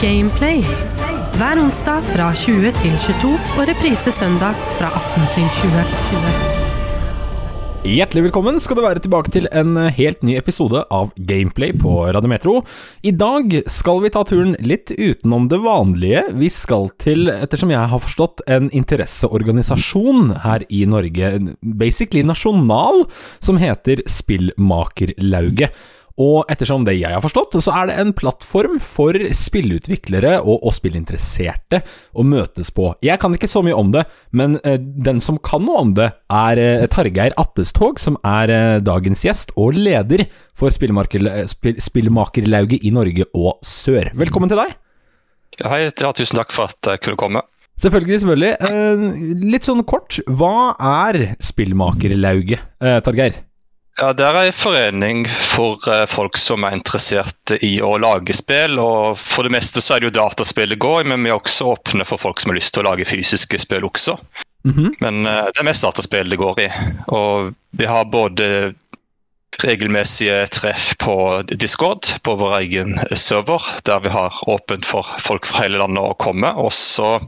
Gameplay. Hver onsdag fra 20 til 22 og reprise søndag fra 18 til 20. Hjertelig velkommen skal du være tilbake til en helt ny episode av Gameplay på Radiometro. I dag skal vi ta turen litt utenom det vanlige. Vi skal til, ettersom jeg har forstått, en interesseorganisasjon her i Norge, basically nasjonal, som heter Spillmakerlauget. Og ettersom det jeg har forstått, så er det en plattform for spillutviklere og, og spillinteresserte å møtes på. Jeg kan ikke så mye om det, men eh, den som kan noe om det, er eh, Targeir Attestog, som er eh, dagens gjest og leder for Spillmaker, spill, Spillmakerlauget i Norge og Sør. Velkommen til deg. Ja, hei, ja, tusen takk for at jeg kunne komme. Selvfølgelig, selvfølgelig. Eh, litt sånn kort, hva er Spillmakerlauget, eh, Targeir? Ja, Det er en forening for uh, folk som er interessert i å lage spill. og For det meste så er det jo dataspill det går i, men vi er også åpne for folk som har lyst til å lage fysiske spill også. Mm -hmm. Men uh, det er mest dataspill det går i. Og vi har både regelmessige treff på Discord, på vår egen server, der vi har åpent for folk fra hele landet å komme. Og så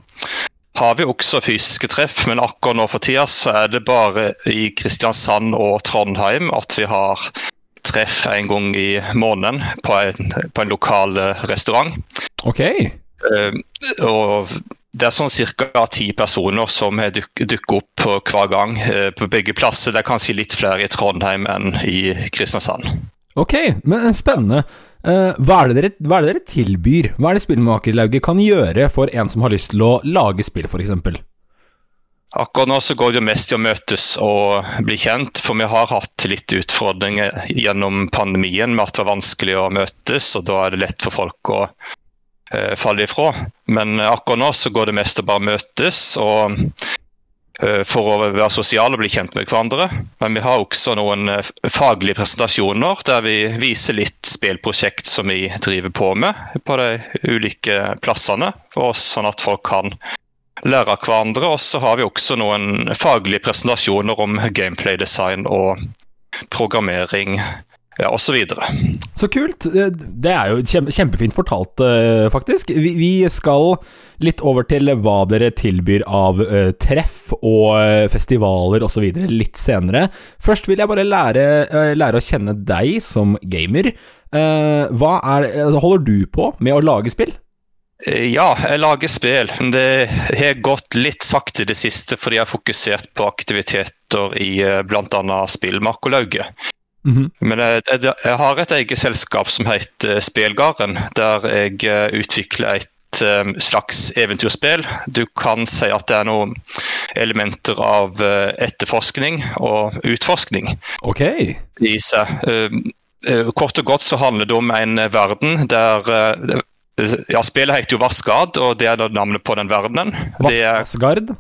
har vi også fysiske treff, men akkurat nå for tida så er det bare i Kristiansand og Trondheim at vi har treff en gang i måneden på en, på en lokal eh, restaurant. Ok. Uh, og det er sånn ca. ti personer som dukker duk opp på hver gang uh, på begge plasser. Det er kanskje litt flere i Trondheim enn i Kristiansand. Ok, men spennende. Uh, hva, er dere, hva, er det dere, tilbyr? Hva er det Spillmakerlauget kan gjøre for en som har lyst til å lage spill, f.eks.? Akkurat nå så går det mest i å møtes og bli kjent, for vi har hatt litt utfordringer gjennom pandemien med at det var vanskelig å møtes, og da er det lett for folk å uh, falle ifra. Men akkurat nå så går det mest å bare møtes. og Eh, for å være sosiale og bli kjent med hverandre. Men vi har også noen eh, faglige presentasjoner der vi viser litt spillprosjekt som vi driver på med på de ulike plassene, sånn at folk kan lære av hverandre. Og så har vi også noen faglige presentasjoner om gameplay-design og programmering ja, osv. Så, så kult. Eh, det er jo kjempefint fortalt, eh, faktisk. Vi skal litt over til hva dere tilbyr av eh, treff og festivaler osv. litt senere. Først vil jeg bare lære, lære, å kjenne deg som gamer. Hva er, holder du på med å lage spill? Ja, jeg lager spill. Det har gått litt sakte i det siste fordi jeg har fokusert på aktiviteter i bl.a. Spillmakerlauget. Mm -hmm. Men jeg, jeg, jeg, har et eget selskap som heter Spelgarden, der jeg eh, utvikler et um, slags eventyrspill. Du kan si at det er noen elementer av etterforskning og utforskning Ok. i seg. Kort og godt så handler det om en verden der Ja, spillet heter jo Vassgard, og det er navnet på den verdenen. Vaskard?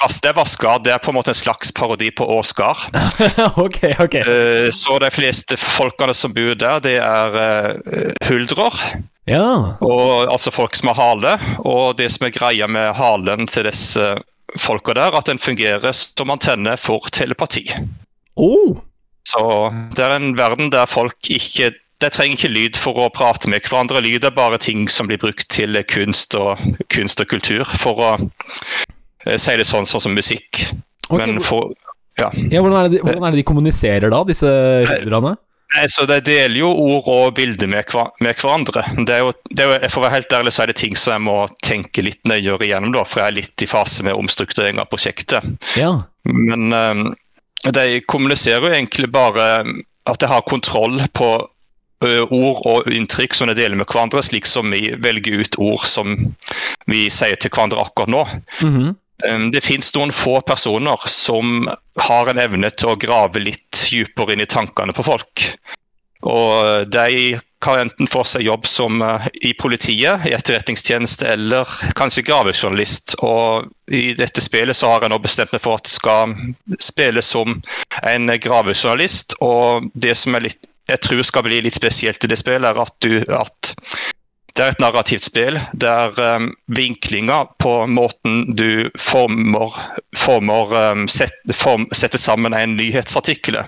Det er. Det er på en måte en slags parodi på Åsgard. okay, okay. Uh, så de fleste folkene som bor der, det er uh, huldrer. Ja. Og, altså folk som har hale. Og det som er greia med halen til disse folka der, at den fungerer som antenne for telepati. Oh. Så det er en verden der folk ikke de trenger ikke lyd for å prate med hverandre. Lyd er bare ting som blir brukt til kunst og, kunst og kultur for å Eh, si det sånn, sånn som musikk. Okay. Men for ja. ja hvordan, er det, hvordan, er det de, kommuniserer da, disse hyrderne? Nei, så De deler jo ord og bilder med, med hverandre. Det er, jo, det er jo, for å være helt ærlig så er det ting som jeg må tenke litt nøyere igjennom, da, for jeg er litt i fase med omstrukturering av prosjektet. Ja. Men um, de kommuniserer jo egentlig bare at jeg har kontroll på ord og inntrykk som de deler med hverandre, slik som vi velger ut ord som vi sier til hverandre akkurat nå. Mm -hmm. Ehm, det finnes noen få personer som har en evne til å grave litt dypere inn i tankene på folk. Og de kan enten få seg jobb som eh, i politiet, i etterretningstjeneste eller kanskje gravejournalist. Og i dette spillet så har jeg nå bestemt meg for at jeg skal spilles som en gravejournalist. Og det som jeg, litt, jeg tror skal bli litt spesielt i det spillet, er at, du, at det er et narrativt spill der um, vinklinga på måten du former, former um, set, form, setter sammen en nyhetsartikkel,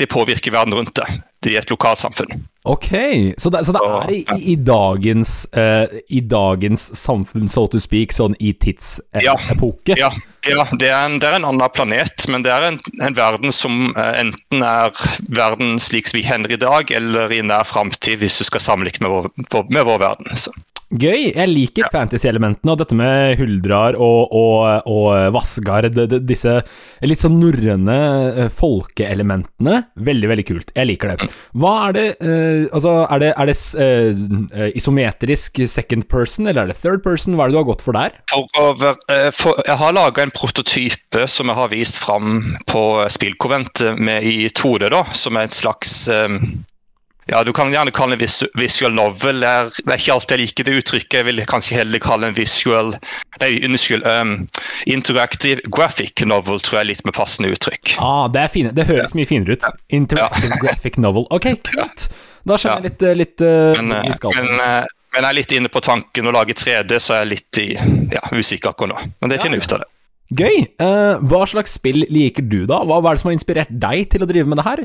det påvirker verden rundt deg. Det er et lokalsamfunn. Ok, så det, så det er i, i, dagens uh, I dagens samfunn, so to speak, sånn i Ja. tidsepoke? Ja, ja det, er en, det er en annen planet, men det er en, en verden som uh, enten er verden slik vi kjenner i dag, eller i nær framtid, hvis du skal sammenligne med med vår verden. Så. Gøy! Jeg liker fantasy-elementene, og dette med huldrar og, og, og Vassgard, d- d- disse litt sånn norrøne eh, folkeelementene. Veldig, veldig kult. Jeg liker det. Hva er det uh, Altså, er det, er det eh, eh, isometrisk second person, eller er det third person? Hva er det du har gått for der? For eh, for, jeg har laga en prototype som jeg har vist fram på spillkonventet med i 2D, da, som er et slags eh, ja, Du kan gjerne kalle det en visual novel. Det er, det er ikke alltid jeg liker det uttrykket. Jeg vil kanskje heller kalle en visual Nei, unnskyld. Um, interactive graphic novel tror jeg er litt mer passende uttrykk. Ah, det. Det høres mye finere ut. Interactive graphic novel. Ok, kult. Da skjønner jeg litt, eh, litt eh, Men, men, eh, men jeg er litt inne på tanken å lage 3D, så jeg er litt i, ja, usikker akkurat nå. Men det finner jeg ut av det. Gøy! Uh, hva slags spill liker du, da? Hva, hva er det som har inspirert deg til å drive med det her?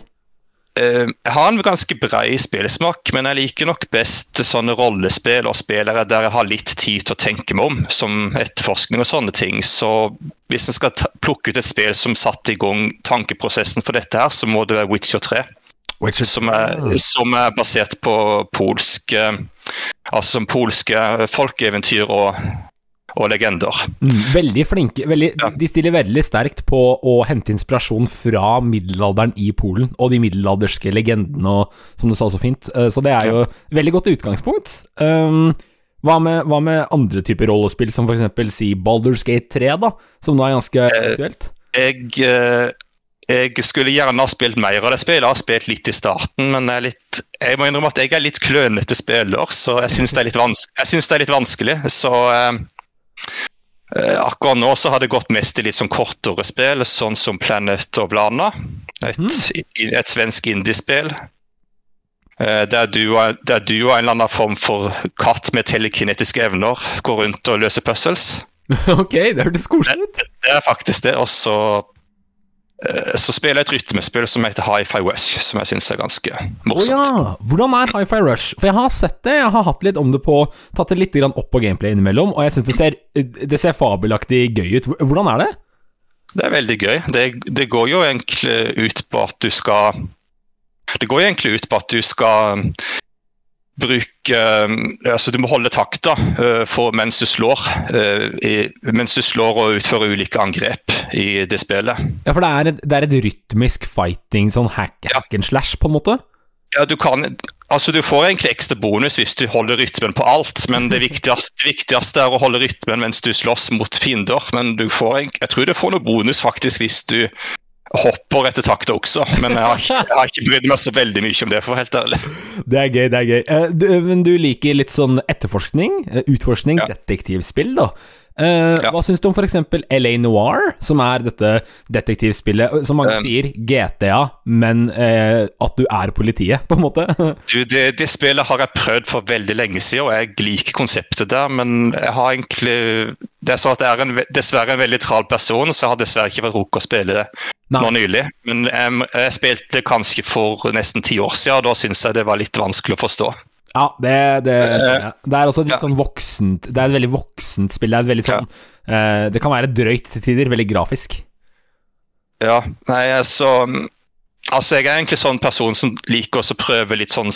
Eh, jeg har en ganske brei spillesmak, men jeg liker nok best sånne rollespill og spillere der jeg har litt tid til å tenke meg om, som etterforskning og sånne ting. Så hvis en skal plukke ut et spill som satte i gang tankeprosessen for dette her, så må det være Witcher 3. Som er, som er basert på polske Altså som polske folkeeventyr og, og legender. Mm, veldig flinke. Veldig, Ja. De stiller veldig sterkt på å hente inspirasjon fra middelalderen i Polen, og de middelalderske legendene, og, som du sa så fint. Eh, så det er jo veldig godt utgangspunkt. Um, hva med, hva med andre typer rollespill, som f.eks. si Baldur's Gate 3, da, som nå er ganske aktuelt? Jeg, eh, jeg skulle gjerne ha spilt mer av det spillet. Jeg har spilt litt i starten, men jeg, litt, jeg må innrømme at jeg er litt klønete spiller, så jeg syns det, det er litt vanskelig. Så eh, eh, akkurat nå så har det gått mest i litt sånn kortere spill, sånn som Planet of Lana. Et, mm. et svensk indiespill. Eh, Der du, der du og en eller annen form for katt med telekinetiske evner går rundt og løser puzzles. ok, det hørtes koselig ut. Det er faktisk det. Og så, eh, så spiller jeg et rytmespill som heter Hi-Fi Rush, som jeg syns er ganske morsomt. morsomt. ja! Hvordan er Hi-Fi Rush? For jeg har sett det, jeg har hatt litt om det på Tatt det litt opp på gameplay innimellom, og jeg syns det, ser- det ser fabelaktig gøy ut. Hvordan er det? Det er veldig gøy. Det, det går jo egentlig ut på at du skal Det går egentlig ut på at du skal um, bruke um, Altså du må holde takta uh, mens du slår. uh, i, mens du slår og utfører ulike angrep i det spillet. Ja, for det er et, det er et rytmisk fighting, sånn hack, hack and slash, på en måte? Ja, du kan Altså, du får egentlig ekstra bonus hvis du holder rytmen på alt, men det viktigste, det viktigste er å holde rytmen mens du slåss mot fiender. Men du får, en- jeg tror du får noe bonus faktisk hvis du hopper etter takta også. Men jeg har, ikke, jeg har ikke brydd meg så veldig mye om det, for å være helt ærlig. Det er gøy, det er gøy. Eh, du, men du liker litt sånn etterforskning, eh, utforskning, Ja. detektivspill, da. Eh, Ja. Hva syns du om f.eks. LA Noir, som er dette detektivspillet som mange Um. sier GTA, men uh, at du er politiet, på en måte? Du, det, det spillet har jeg prøvd for veldig lenge siden, og jeg liker konseptet der, men jeg har egentlig Det er sånn at jeg er en, dessverre en veldig tral person, så jeg har dessverre ikke fått rukket å spille det Nei. nå nylig. Men jeg, jeg spilte kanskje for nesten ti år siden, og da syns jeg det var litt vanskelig å forstå. Ja, det, det, ja. det er også et litt sånn voksent Det er et veldig voksent spill. Det er et veldig sånn uh, Det kan være drøyt til tider, veldig grafisk. Ja, nei, altså Altså, jeg er egentlig sånn person som liker å prøve litt sånn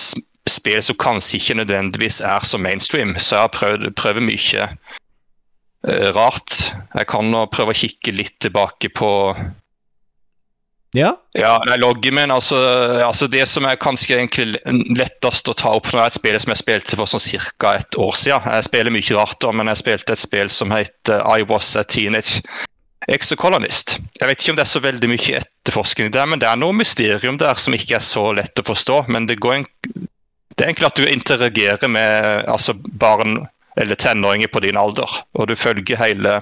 spill som kanskje ikke nødvendigvis er så mainstream, så jeg har prøvd, prøver mye eh, rart. Jeg kan nå prøve å kikke litt tilbake på Ja. Ja, nei, loggen min, altså, altså Det som er kanskje egentlig lettest å ta opp nå, er et spill som jeg spilte for sånn ca. et år siden. Jeg spiller mye rart, da, men jeg spilte et spill som heter I Was a Teenage Exocolonist. Jeg vet ikke om det er så veldig mye etterforskning der, men det er noe mysterium der som ikke er så lett å forstå. Men det, en, det er egentlig at du interagerer med altså barn eller tenåringer på din alder. Og du følger hele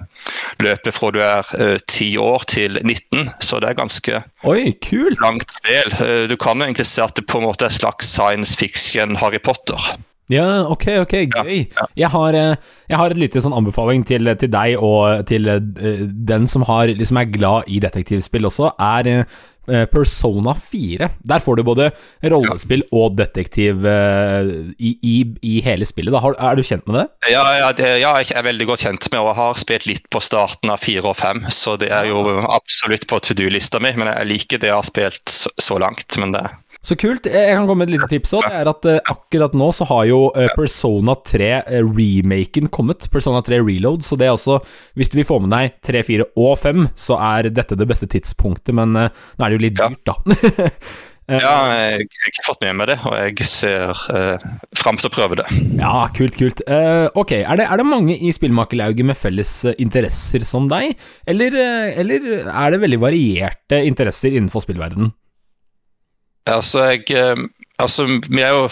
løpet fra du er ti 10 år til 19, så det er ganske Oi, langt spill. Uh, Du kan jo egentlig se at det på en måte er et slags science fiction Harry Potter. Ja, ok, ok, gøy. ja. Jeg, har, eh, jeg har et lite sånn anbefaling til, til deg og til uh, den som har, liksom er glad i detektivspill også, er eh, Persona 4. Der får du både rollespill og detektiv eh, i, i, i hele spillet. Har, er du kjent med det? Ja, ja, det, ja, jeg er veldig godt kjent med og har spilt litt på starten av 4 og 5, så det er jo absolutt på to do-lista mi. Men jeg liker det jeg har spilt så, så langt. Men det Så kult. Jeg kan komme med et lite tips òg. Det er at eh, akkurat nå så har jo eh, Persona 3-remaken kommet. Persona 3 Reload. Så det er også Hvis du vil få med deg 3, 4 og 5, så er dette det beste tidspunktet. Men eh, nå er det jo litt dyrt, da. Eh, ja, jeg, jeg har fått med meg det, og jeg ser uh, fram til å prøve det. Ja, kult, kult. Uh, ok, er det, er det mange i spillmakerlauget med felles eh, interesser som deg, eller, eh, eller er det veldig varierte interesser innenfor spillverdenen? Altså, jeg, eh, altså, vi er jo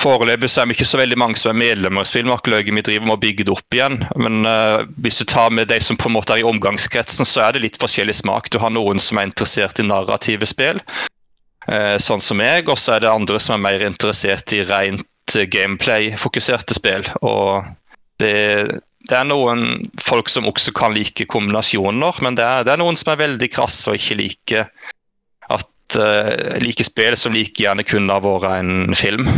Foreløpig så er vi ikke så veldig mange som er medlemmer i Spillmakerlauget. Vi driver med å bygge det opp igjen. Men uh, hvis du tar med de som på en måte er i omgangskretsen, så er det litt forskjellig smak. Du har noen som er interessert i narrative spill, uh, sånn som jeg, Og så er det andre som er mer interessert i rent gameplay-fokuserte spill. Og det, det er noen folk som også kan like kombinasjoner, men det er, det er noen som er veldig krasse og ikke liker at uh, like spill som like gjerne kunne ha vært en film.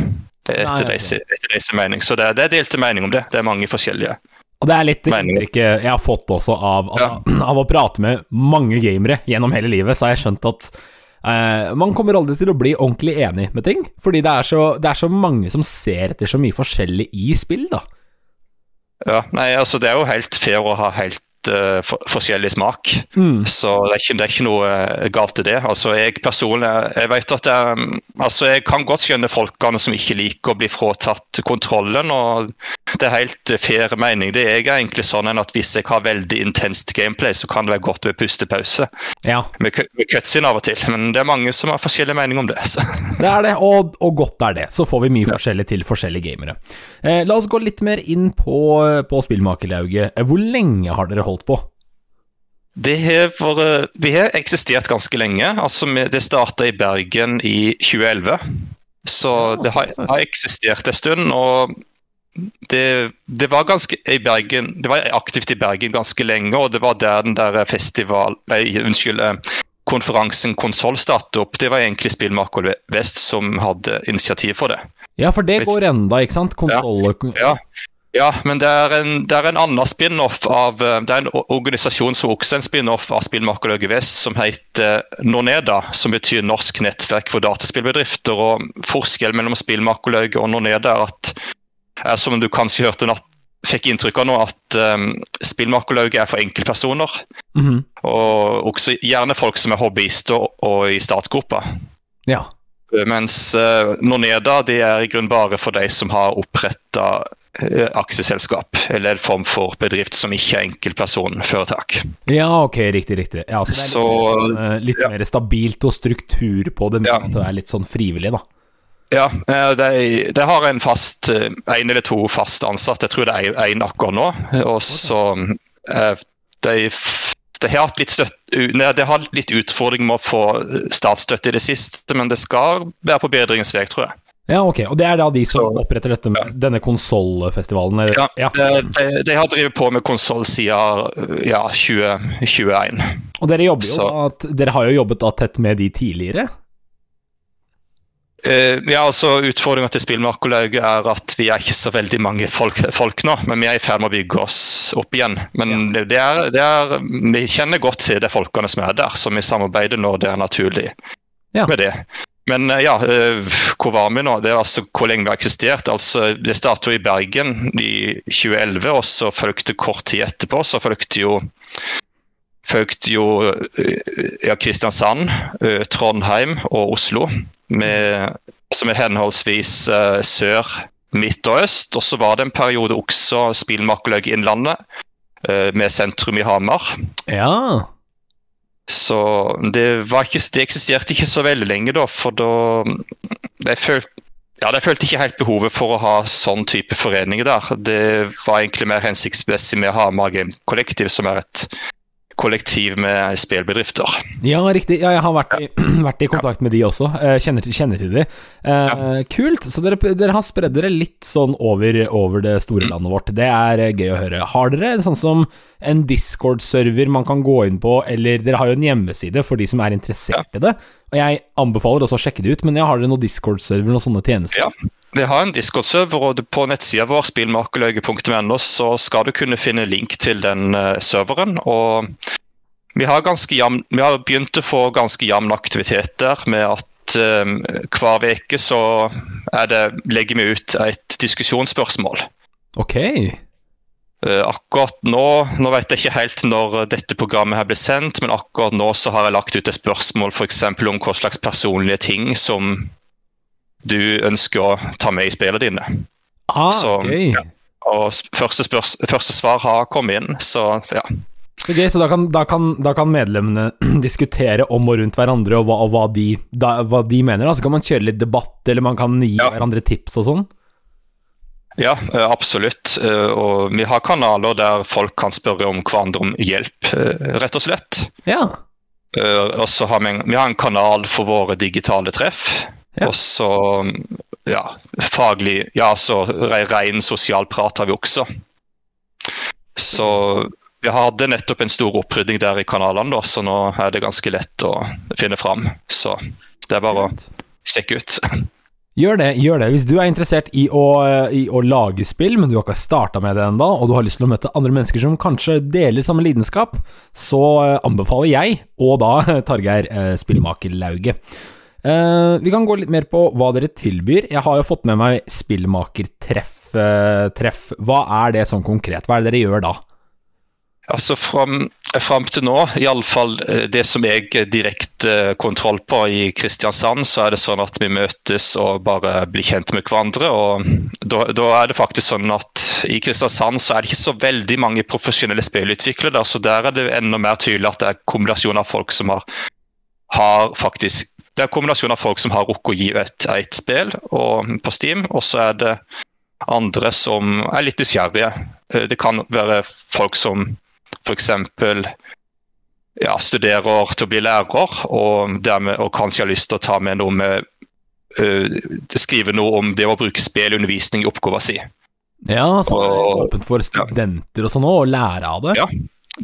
Etter deres, etter deres mening. Så det, det er delte mening om det. Det er mange forskjellige. Og det er litt inntrykket jeg har fått også av, av, av å prate med mange gamere gjennom hele livet, så har jeg skjønt at uh, man kommer aldri til å bli ordentlig enig med ting. Fordi det er, så, det er så mange som ser etter så mye forskjellig i spill, da. Ja, nei, altså Det er jo helt fair å ha helt eh, for, forskjellig smak. Mm. Så det er, ikke, det er ikke noe eh, galt i det. Altså Jeg personlig jeg vet at jeg, altså jeg kan godt skjønne folkene som ikke liker å bli fratatt kontrollen. og Det er helt eh, fair mening. Det er egentlig sånn at Hvis jeg har veldig intenst gameplay, så kan det være godt med pustepause. Ja, Med, med cutscene av og til. Men det er mange som har forskjellige meninger om det. Så. det er det, og, og godt er det. Så får vi mye forskjellig til forskjellige gamere. Eh, la oss gå litt mer inn på, på spillmakerlauget. Eh, Hvor lenge har dere holdt på? Det har vært, vi har eksistert ganske lenge. altså Det starta i Bergen i 2011. Så det har, har eksistert en stund. og det, det var ganske i Bergen, det var aktivt i Bergen ganske lenge, og det var der den der festival Nei, unnskyld. eh, Konferansen Konsoll startet opp. Det var egentlig Spillmaker Vest som hadde initiativ for det. Ja, for det går enda, ikke sant? Konsoll... Ja, ja men det er en, det er en annen spin-off av eh, Det er en organisasjon som også er en spin-off av Spillmakerlauget Vest, som heter Noneda, som betyr Norsk nettverk for dataspillbedrifter. og Forskjellen mellom Spillmakerlauget og Noneda er at som du kanskje hørte natt, fikk inntrykk av nå, at um, Spillmakerlauget er for enkeltpersoner. Mhm. Og også gjerne folk som er hobbyister og, og i startgruppa. Ja. Mens uh, Noneda det er i grunn bare for de som har oppretta aksjeselskap, eller en form for bedrift som ikke er enkeltpersonforetak. Ja, ok, riktig, riktig. Ja, så det er litt, Så- mer, sånn, eh, litt ja. mer stabilt og struktur på det, Ja. at det er litt sånn frivillig, da. Ja, eh, de, de har en fast eh, en eller to fast ansatte. Jeg tror det er én akkurat nå. Og så eh, de, de har hatt litt støtt, nei, de har litt utfordring med å få statsstøtte i det siste, men det skal være på bedringens vei, tror jeg. Ja, ok. Og det er da de som Så- oppretter dette med denne konsollfestivalen? Ja, ja. De, de, har drevet på med konsoll siden ja, 2021. Og dere jo da Dere har jo jobbet da tett med de tidligere? Eh, ja, altså Utfordringa til Spillmarkolauget er at vi er ikke så veldig mange folk, folk nå, men vi er i ferd med å bygge oss opp igjen. Men det, det er, det er, vi kjenner godt til de folkene som er der, så vi samarbeider når det er naturlig Ja. med det. Men eh, ja, eh, hvor var vi nå? Det er altså hvor lenge vi har eksistert. Altså, Det startet i Bergen i 2011, og så fulgte kort tid etterpå så fulgte jo fulgte jo ja, Kristiansand, Trondheim og Oslo med, som er henholdsvis uh, sør, midt og øst. Og så var det en periode også Spillmakerlauget Innlandet, uh, med sentrum i Hamar. Ja. Så det, var ikke, det eksisterte ikke så veldig lenge, da, for da Jeg følte ja, jeg følte ikke helt behovet for å ha sånn type foreninger der. Det var egentlig mer hensiktsmessig med Hamar Game Collective, som er et kollektiv med spillbedrifter. Ja, riktig. Ja, jeg har vært i, vært i kontakt med de også. Eh, kjenner, kjenner til de. Eh, Kult. Så dere, dere har spredd dere litt sånn over, over det store landet vårt. Det er eh, gøy å høre. Har dere sånn som en Discord-server man kan gå inn på, eller dere har jo en hjemmeside for de som er interessert i det. Og jeg anbefaler også å sjekke det ut, men ja, har dere noen Discord-server, noen sånne tjenester? Ja. Vi har en Discord-server, og på nettsida vår spillmakerløyge.no så skal du kunne finne link til den uh, serveren. og vi har, jam, vi har, begynt å få ganske jevn aktivitet der, med at um, hver uke så det, legger vi ut et diskusjonsspørsmål. Ok. Uh, akkurat nå nå vet jeg ikke helt når dette programmet her blir sendt, men akkurat nå så har jeg lagt ut et spørsmål f.eks. om hva slags personlige ting som du ønsker å ta med i spillet dine. Ah, så, gøy. ja. Og første, spørs, første, svar har kommet inn, så ja. Så gøy, så da kan, da, kan, da kan, medlemmene diskutere om og rundt hverandre og hva, og hva, de, da, hva de, mener? Da. Så kan man kjøre litt debatt, eller man kan gi ja. hverandre tips og sånn? Ja, absolutt. Og vi har kanaler der folk kan spørre om hverandre om hjelp, rett og slett. Ja. Og så har vi, en, vi har en kanal for våre digitale treff. Ja. Og så ja, faglig Ja, så ren sosialprat har vi også. Så vi hadde nettopp en stor opprydding der i kanalene, da, så nå er det ganske lett å finne fram. Så det er bare å sjekke ut. Gjør det. gjør det. Hvis du er interessert i å, i å lage spill, men du har ikke starta med det ennå, og du har lyst til å møte andre mennesker som kanskje deler samme lidenskap, så eh, anbefaler jeg, og da Targeir eh, Spillmakerlauget. Uh, vi kan gå litt mer på hva dere tilbyr. Jeg har jo fått med meg spillmakertreff. Uh, treff. Hva er det sånn konkret? Hva er det dere gjør da? Altså Fram, fram til nå, iallfall eh, det som jeg direkte kontroll på i Kristiansand, så er det sånn at vi møtes og bare blir kjent med hverandre. og da, da, er det faktisk sånn at I Kristiansand så er det ikke så veldig mange profesjonelle spillutviklere. så Der er det enda mer tydelig at det er kombinasjon av folk som har, har faktisk det er en kombinasjon av folk som har rukket å gi et, et spill og, på Steam, og så er det andre som er litt nysgjerrige. Eh, det kan være folk som f.eks. Ja, studerer til å bli lærer, og, dermed, og kanskje har lyst til å ta med noe med uh, Skrive noe om det å bruke spill i undervisning i oppgaven sin. Ja, så det er åpent for studenter og sånn òg, å lære av det? Ja,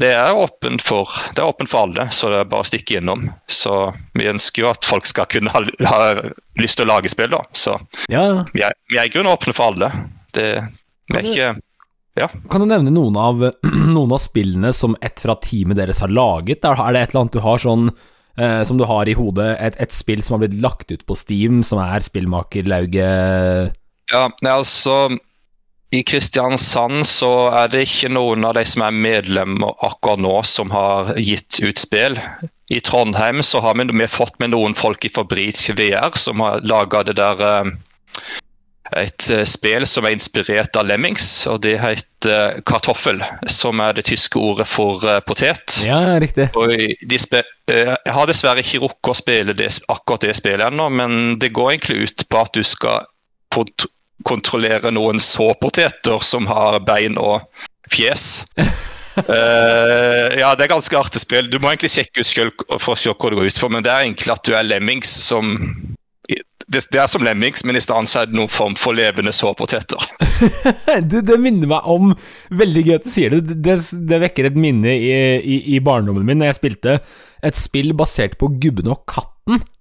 det er åpent for, det er åpent for alle, så det er bare å stikke innom. Så vi ønsker jo at folk skal kunne ha, ha lyst til å lage spill, da. Så ja. vi, er, vi er i grunnen åpne for alle. Det, vi er ikke ja. Kan du nevne noen av, noen av spillene som et fra teamet deres har laget? Er det et eller annet du har sånn eh, som du har i hodet, et, et, spill som har blitt lagt ut på Steam, som er spillmakerlauget? Ja, altså i Kristiansand så er det ikke noen av de som er medlemmer akkurat nå, som har gitt ut spill. I Trondheim så har vi, vi fått med noen folk i Fabric VR som har laga det der eh, et uh, spill som er inspirert av Lemmings, og det heter uh, kartoffel. Som er det tyske ordet for potet. Ja, riktig. Og de jeg har dessverre ikke rukket å spille det, akkurat det spillet ennå, men det går egentlig ut på at du skal kontrollere noen såpoteter som har bein og fjes. uh, ja, det er ganske artig spill. Du må egentlig sjekke ut selv for å se hva det går ut på, men det er egentlig at du er lemmings som det, det, er som lemmings, men i stedet så er det noen form for levende sårpoteter. det, det, minner meg om Veldig gøy at du sier det. Det, det vekker et minne i, i, i, barndommen min da jeg spilte et spill basert på Gubben og katten,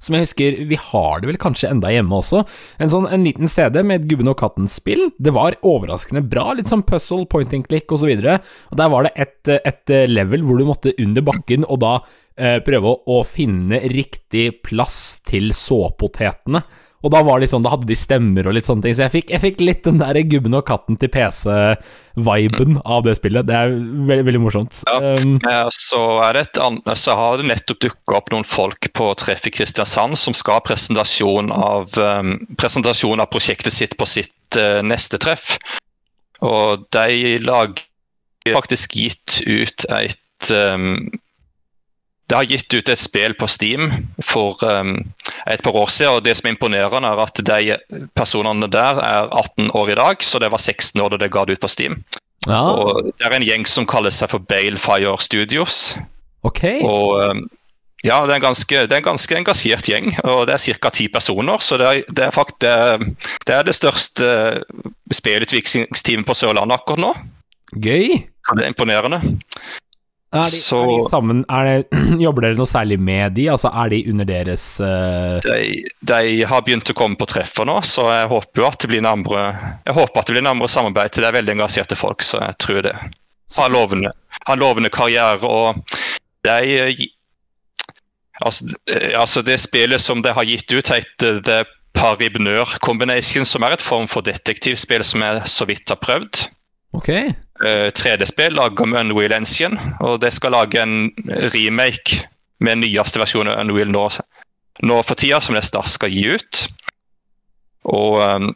som jeg husker Vi har det vel kanskje enda hjemme også. En sånn en liten CD med et Gubben og katten-spill. Det var overraskende bra. Litt sånn puzzle, point and click osv. Og, så og der var det et, et level hvor du måtte under bakken, og da eh, prøve å, å finne riktig plass til såpotetene. Og da var det sånn, da hadde de stemmer og litt sånne ting, så jeg fikk, jeg fikk litt den der gubben og katten til PC-viben av det spillet. Det er veldig, veldig morsomt. Ja, um, så, annet, så, har det nettopp dukka opp noen folk på treff i Kristiansand som skal ha presentasjon av, um, presentasjon av prosjektet sitt på sitt uh, neste treff. Og de lager faktisk gitt ut et um, det har gitt ut et spill på Steam for um, et par år siden. og Det som er imponerende, er at de personene der er 18 år i dag, så det var 16 år da det ga det ut på Steam. Ja. Og Det er en gjeng som kaller seg for Balefire Studios. Ok. Og um, ja, det er en ganske, det er en ganske engasjert gjeng, og det er ca. ti personer. Så det er, det er faktisk det, det er det største spillutviklingsteamet på Sørlandet akkurat nå. Gøy. Det er imponerende. Er de, Så- er de sammen er det, Jobber dere noe særlig med de? Altså, er de under deres uh... De, de har begynt å komme på treffer nå, så jeg håper at det blir nærmere jeg håper at det blir nærmere samarbeid til det er veldig engasjerte folk, så jeg tror det. Har lovende, har lovende karriere, og de altså, eh, altså det spillet som de har gitt ut, heter The Paribnør Combination, som er et form for detektivspill som jeg så vidt har prøvd. Ok. Eh, 3D-spill laget med Unreal Engine, og det skal lage en remake med nyeste versjon av Unreal nå, nå for tida, som det snart skal gi ut. Og eh,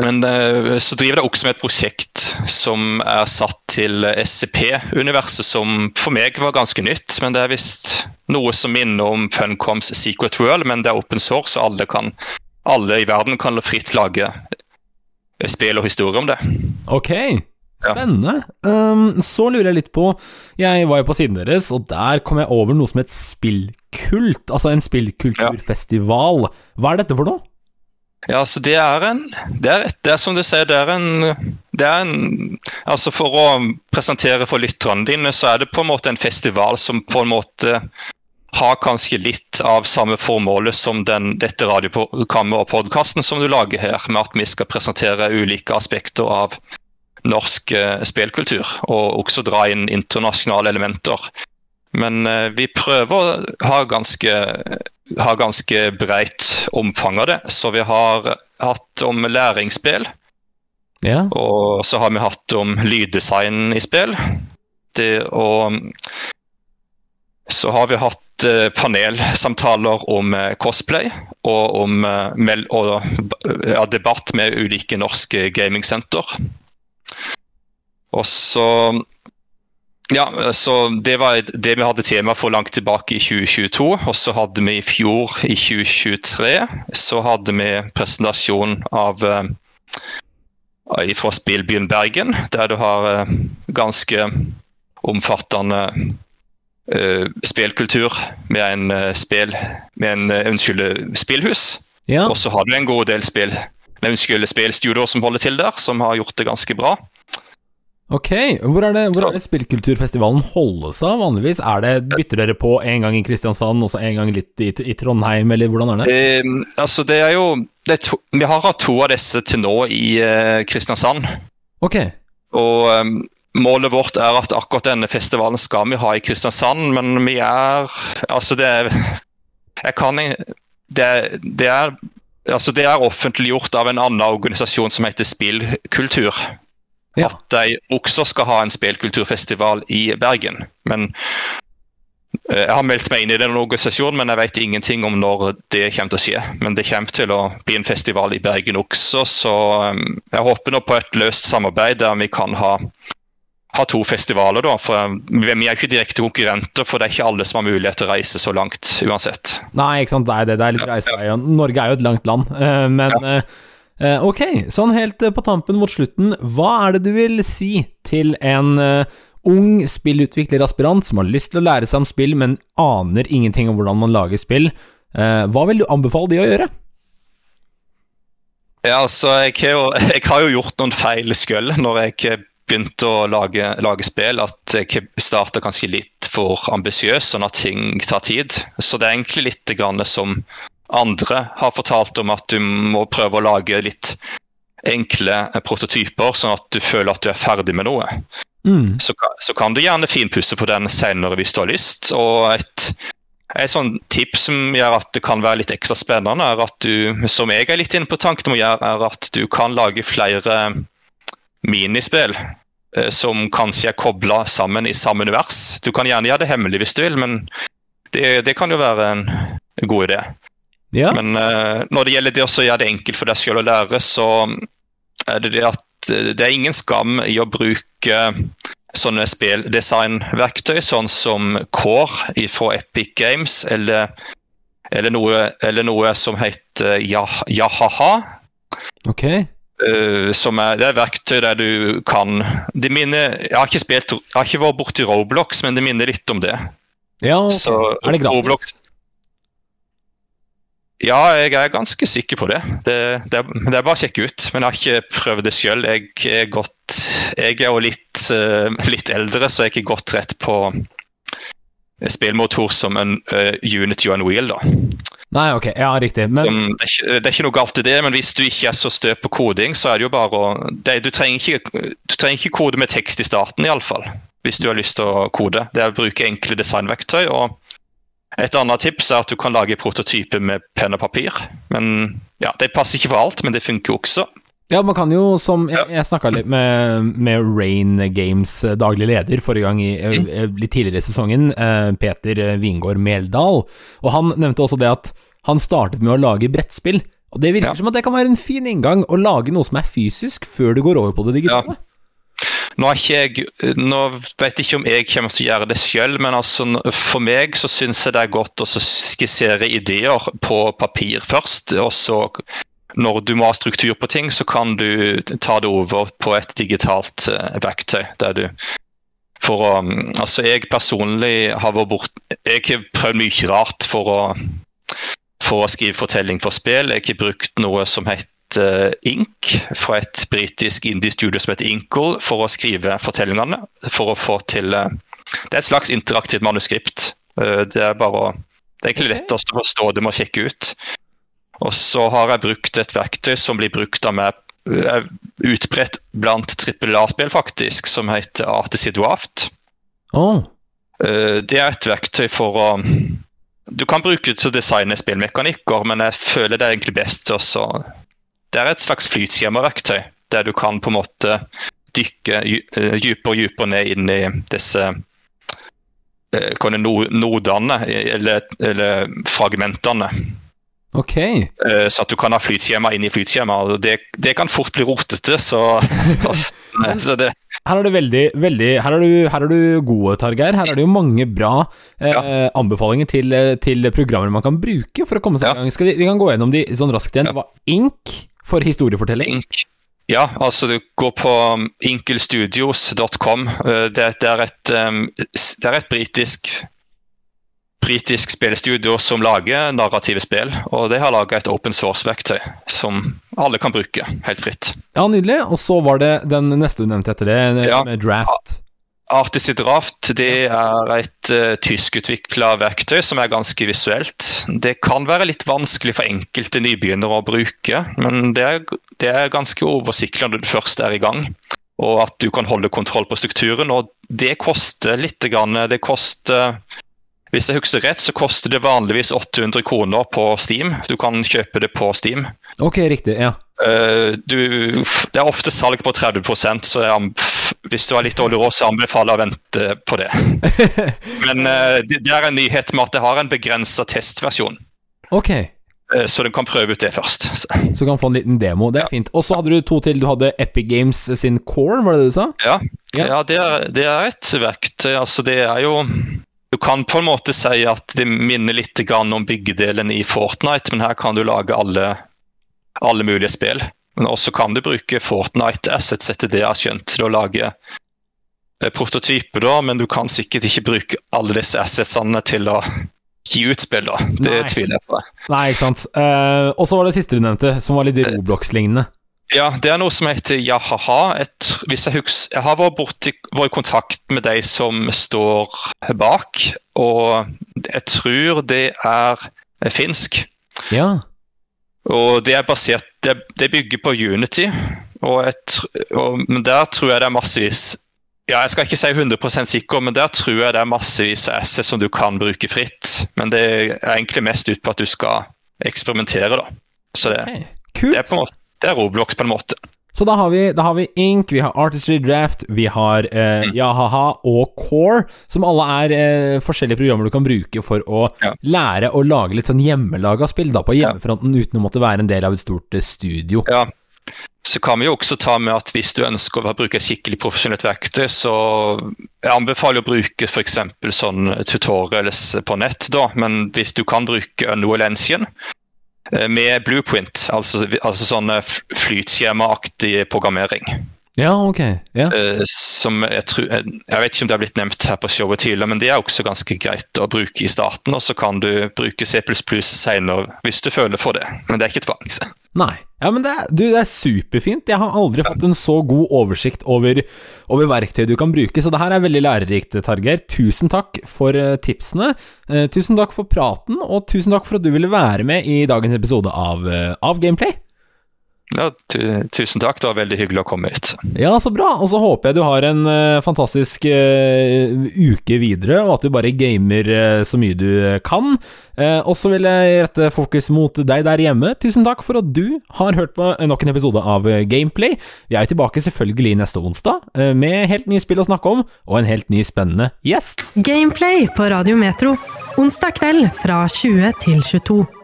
men eh, så driver det også med et prosjekt som er satt til SCP-universet, som for meg var ganske nytt. Men det er visst noe som minner om Funcoms Secret World, men det er open source, så alle, kan, alle i verden kan fritt lage spill og historie om det. Ok, Ja. spennende. Um, så lurer jeg litt på Jeg var jo på siden deres, og der kom jeg over noe som het spillkult. Altså en spillkulturfestival. Hva er dette for noe? Ja, altså det er en Det er, det er som du sier, det er en det er en, altså For å presentere for lytterne dine, så er det på en måte en festival som på en måte har kanskje litt av samme formålet som den, dette radioprogrammet og podkasten som du lager her, med at vi skal presentere ulike aspekter av norsk eh, spillkultur, og også dra inn internasjonale elementer. Men eh, vi prøver å ha ganske, ha ganske breit omfang av det. Så vi har hatt om læringsspill, Ja. og så har vi hatt om lyddesign i spill. Det, og så har vi hatt eh, panelsamtaler om eh, cosplay og om eh, og, ja, debatt med ulike norske gamingsenter. Og så Ja, så det var det vi hadde tema for langt tilbake i 2022. Og så hadde vi i fjor, i 2023, så hadde vi presentasjon av fra Spillbyen Bergen, der du har ganske omfattende eh, spillkultur med en uh, spill med en uh, unnskyld, eh, spillhus. ja. Og så har du en god del spill med unnskyld, spillstudioer som holder til der, som har gjort det ganske bra. Ok. Hvor er det, hvor er det spillkulturfestivalen holdes av vanligvis? Er det, Bytter dere på en gang i Kristiansand og så en gang litt i, i Trondheim, eller hvordan er det? Eh, altså det er jo det er to, Vi har hatt to av disse til nå i eh, Kristiansand. Ok. Og eh, målet vårt er at akkurat denne festivalen skal vi ha i Kristiansand, men vi er Altså, det er Jeg kan Det, det er Altså, det er offentliggjort av en annen organisasjon som heter Spillkultur. Ja. At de også skal ha en spillkulturfestival i Bergen. Men eh, Jeg har meldt meg inn i den organisasjonen, men jeg vet ingenting om når det kommer til å skje. Men det kommer til å bli en festival i Bergen også, så eh, jeg håper nå på et løst samarbeid der vi kan ha, ha to festivaler. da, for eh, Vi er ikke direkte konkurrenter, for det er ikke alle som har mulighet til å reise så langt uansett. Nei, ikke sant, det er det. Det er litt reisevei. Norge er jo et langt land, eh, men eh, eh, ok, sånn helt på tampen mot slutten, hva er det du vil si til en ung spillutvikleraspirant som har lyst til å lære seg om spill, men aner ingenting om hvordan man lager spill? Eh, hva vil du anbefale de å gjøre? Ja, altså, jeg har jo, jeg har jo gjort noen feil selv når jeg begynte å lage, lage spill. At jeg starta kanskje litt for ambisiøs, sånn at ting tar tid. Så det er egentlig litt som andre har fortalt om at du må prøve å lage litt enkle prototyper, sånn at du føler at du er ferdig med noe. Mm. Så, så kan du gjerne finpusse på den senere hvis du har lyst. Og et, et sånn tips som gjør at det kan være litt ekstra spennende, er at du, som jeg er litt inne på tanken om å gjøre, er at du kan lage flere minispill eh, som kanskje er kobla sammen i samme univers. Du kan gjerne gjøre det hemmelig hvis du vil, men det, det kan jo være en god idé. Ja. Men eh, når det gjelder det å gjøre det enkelt for deg selv å lære, så er det det at eh, det er ingen skam i å bruke sånne spilldesignverktøy, sånn som Core fra Epic Games, eller, eller, noe, eller noe som heter Jahaha. Yahaha. Eh, som er, det er verktøy der du kan de minner, Jeg har ikke spilt, jeg har ikke vært borti Roblox, men det minner litt om det. Ja, okay. Så er det gratis? Roblox- Ja, jeg er ganske sikker på det. Det, det, det er bare å sjekke ut. Men jeg har ikke prøvd det sjøl. Jeg godt Jeg er jo litt, uh, litt eldre, så jeg er ikke gått rett på spillmotor som en uh, Unity og en Wheel, da. Nei, ok, ja, riktig. Men Um, det, er ikke, det er ikke noe galt i det, men hvis du ikke er så stø på koding, så er det jo bare å det, du, trenger ikke, du trenger ikke kode med tekst i starten, iallfall. Hvis du har lyst til å kode. Det er å bruke enkle designverktøy. og Et annet tips er at du kan lage prototyper med penn og papir. Men ja, Det passer ikke for alt, men det funker også. Ja, man kan jo, som Jeg, Ja. jeg snakka litt med, med Rain Games eh, daglig leder forrige gang, i, eh, Mm. eh, litt tidligere i sesongen, Peter Wingård Meldal. Og han nevnte også det at han startet med å lage brettspill. Og det virker Ja. som at det kan være en fin inngang å lage noe som er fysisk, før du går over på det digitale. Nå, er ikke jeg, nå vet jeg ikke om jeg kommer til å gjøre det selv, men altså, for meg så syns jeg det er godt å skissere ideer på papir først. Og så, når du må ha struktur på ting, så kan du ta det over på et digitalt eh, verktøy. Der du for å, mm, altså Jeg personlig har vært bort, jeg har prøvd mye rart for å, for å skrive fortelling for spill. Jeg har brukt noe som heter eh, Ink, fra et britisk indie-studio som heter Inkle, for å skrive fortellingene. For å få til eh, Det er et slags interaktivt manuskript. Det er bare å Det er egentlig lettest å forstå, det må sjekke ut. Og så har jeg brukt et verktøy som blir brukt av meg er utbredt blant trippel A-spill, faktisk, som heter Artist Dwaft. Åh, Eh, Det er et verktøy for å Du kan bruke det til å designe spillmekanikker, men jeg føler det er egentlig best også Det er et slags flytskjemaverktøy, der du kan på en måte dykke dy- eh, dypere og dypere ned inn i disse eh, nodene, eller, eller fragmentene. Ok. Eh, Så at du kan ha flytskjema inn i flytskjema. Det, det kan fort bli rotete, så, så det, Her er du veldig, veldig Her er du, her er du gode, Targeir. Her er det jo mange bra eh, anbefalinger til, eh, til programmer man kan bruke for å komme seg Ja. i gang. Skal vi, vi kan gå gjennom de sånn raskt igjen. Ja. Det var Ink for historiefortelling. Ink. Ja, altså du går på um, inkelstudios.com. Eh, Det, det er et, um, det er et britisk britisk spillestudio som lager narrative spill. Og de har laga et open source-verktøy som alle kan bruke helt fritt. Ja, nydelig. Og så var det den neste du nevnte etter det, Ja. med draft. Artist Draft det er et uh, tyskutvikla verktøy som er ganske visuelt. Det kan være litt vanskelig for enkelte nybegynnere å bruke, men det er, det er ganske oversiktlig når du først er i gang. Og at du kan holde kontroll på strukturen. Og det koster litt. Grann. Det koster Hvis jeg husker rett, så koster det vanligvis 800 kroner på Steam. Du kan kjøpe det på Steam. Ok, riktig. Ja. Uh, du, det er ofte salg på 30% så hvis du har litt dårlig råd, så anbefaler jeg å vente på det. Men uh, det, det er en nyhet med at det har en begrensa testversjon, Ok, Uh, så du kan prøve ut det først. Så, så du kan få en liten demo. Det er Ja. fint. Og så hadde du to til. Du hadde Epic Games sin Core, var det det du sa? ja, Ja. ja det, er, det er et verktøy. Altså, det er jo Du kan på en måte si at det minner litt om byggedelen i Fortnite, men her kan du lage alle, alle mulige spill. Men også kan du bruke Fortnite Assets etter det jeg har skjønt, til å lage eh, prototyper, da, men du kan sikkert ikke bruke alle disse assetsene til å gi ut spill, da. Det Nei. tviler jeg på. Nei, ikke sant. Uh, og så var det siste du nevnte, som var litt Roblox-lignende. Ja, det er noe som heter Jahaha. Et, hvis jeg, husker, jeg har vært, borti, vært i kontakt med de som står bak, og jeg tror det er finsk. Ja. Og det er basert Det, det bygger på Unity, og, et, og men der tror jeg det er massevis ja, Jeg skal ikke si 100% sikker, men der tror jeg det er massevis av assets som du kan bruke fritt. Men det er egentlig mest ut på at du skal eksperimentere, da. Så det, okay. det er på en måte det er Roblox på en måte. Så da har, vi, da har vi Ink, vi har Artistry Draft, vi har eh, Mm. Yahaha og Core, som alle er eh, forskjellige programmer du kan bruke for å Ja. lære å lage litt sånn hjemmelaga spill da, på hjemmefronten, uten å måtte være en del av et stort eh, studio. Ja. Så kan vi jo også ta med at hvis du ønsker å bruke et skikkelig profesjonelt verktøy, så jeg anbefaler å bruke f.eks. sånn tutorials på nett, da. Men hvis du kan bruke Unreal Engine, med blueprint, altså, altså sånn eh, flytskjemaaktig programmering. Ja, ok. Ja. Eh, som jeg, tror, jeg jeg vet ikke om det har blitt nevnt her på showet tidligere, men det er også ganske greit å bruke i starten. Og så kan du bruke C senere hvis du føler for det. Men det er ikke tvang. så. Nei. Ja, men det er, du, det er superfint. Jeg har aldri fått en så god oversikt over, over verktøy du kan bruke, så det her er veldig lærerikt, Targeir. Tusen takk for eh, tipsene. Eh, tusen takk for praten, og tusen takk for at du ville være med i dagens episode av, eh, av Gameplay. Ja, tu, tusen takk, det var veldig hyggelig å komme hit. Ja, så bra. Og så håper jeg du har en uh, fantastisk uh, uke videre, og at du bare gamer uh, så mye du kan. Eh, og så vil jeg rette fokus mot deg der hjemme. Tusen takk for at du har hørt på nok en episode av Gameplay. Vi er tilbake selvfølgelig neste onsdag, med helt nye spill å snakke om, og en helt ny spennende gjest. Gameplay på Radio Metro. Onsdag kveld fra 20 til 22.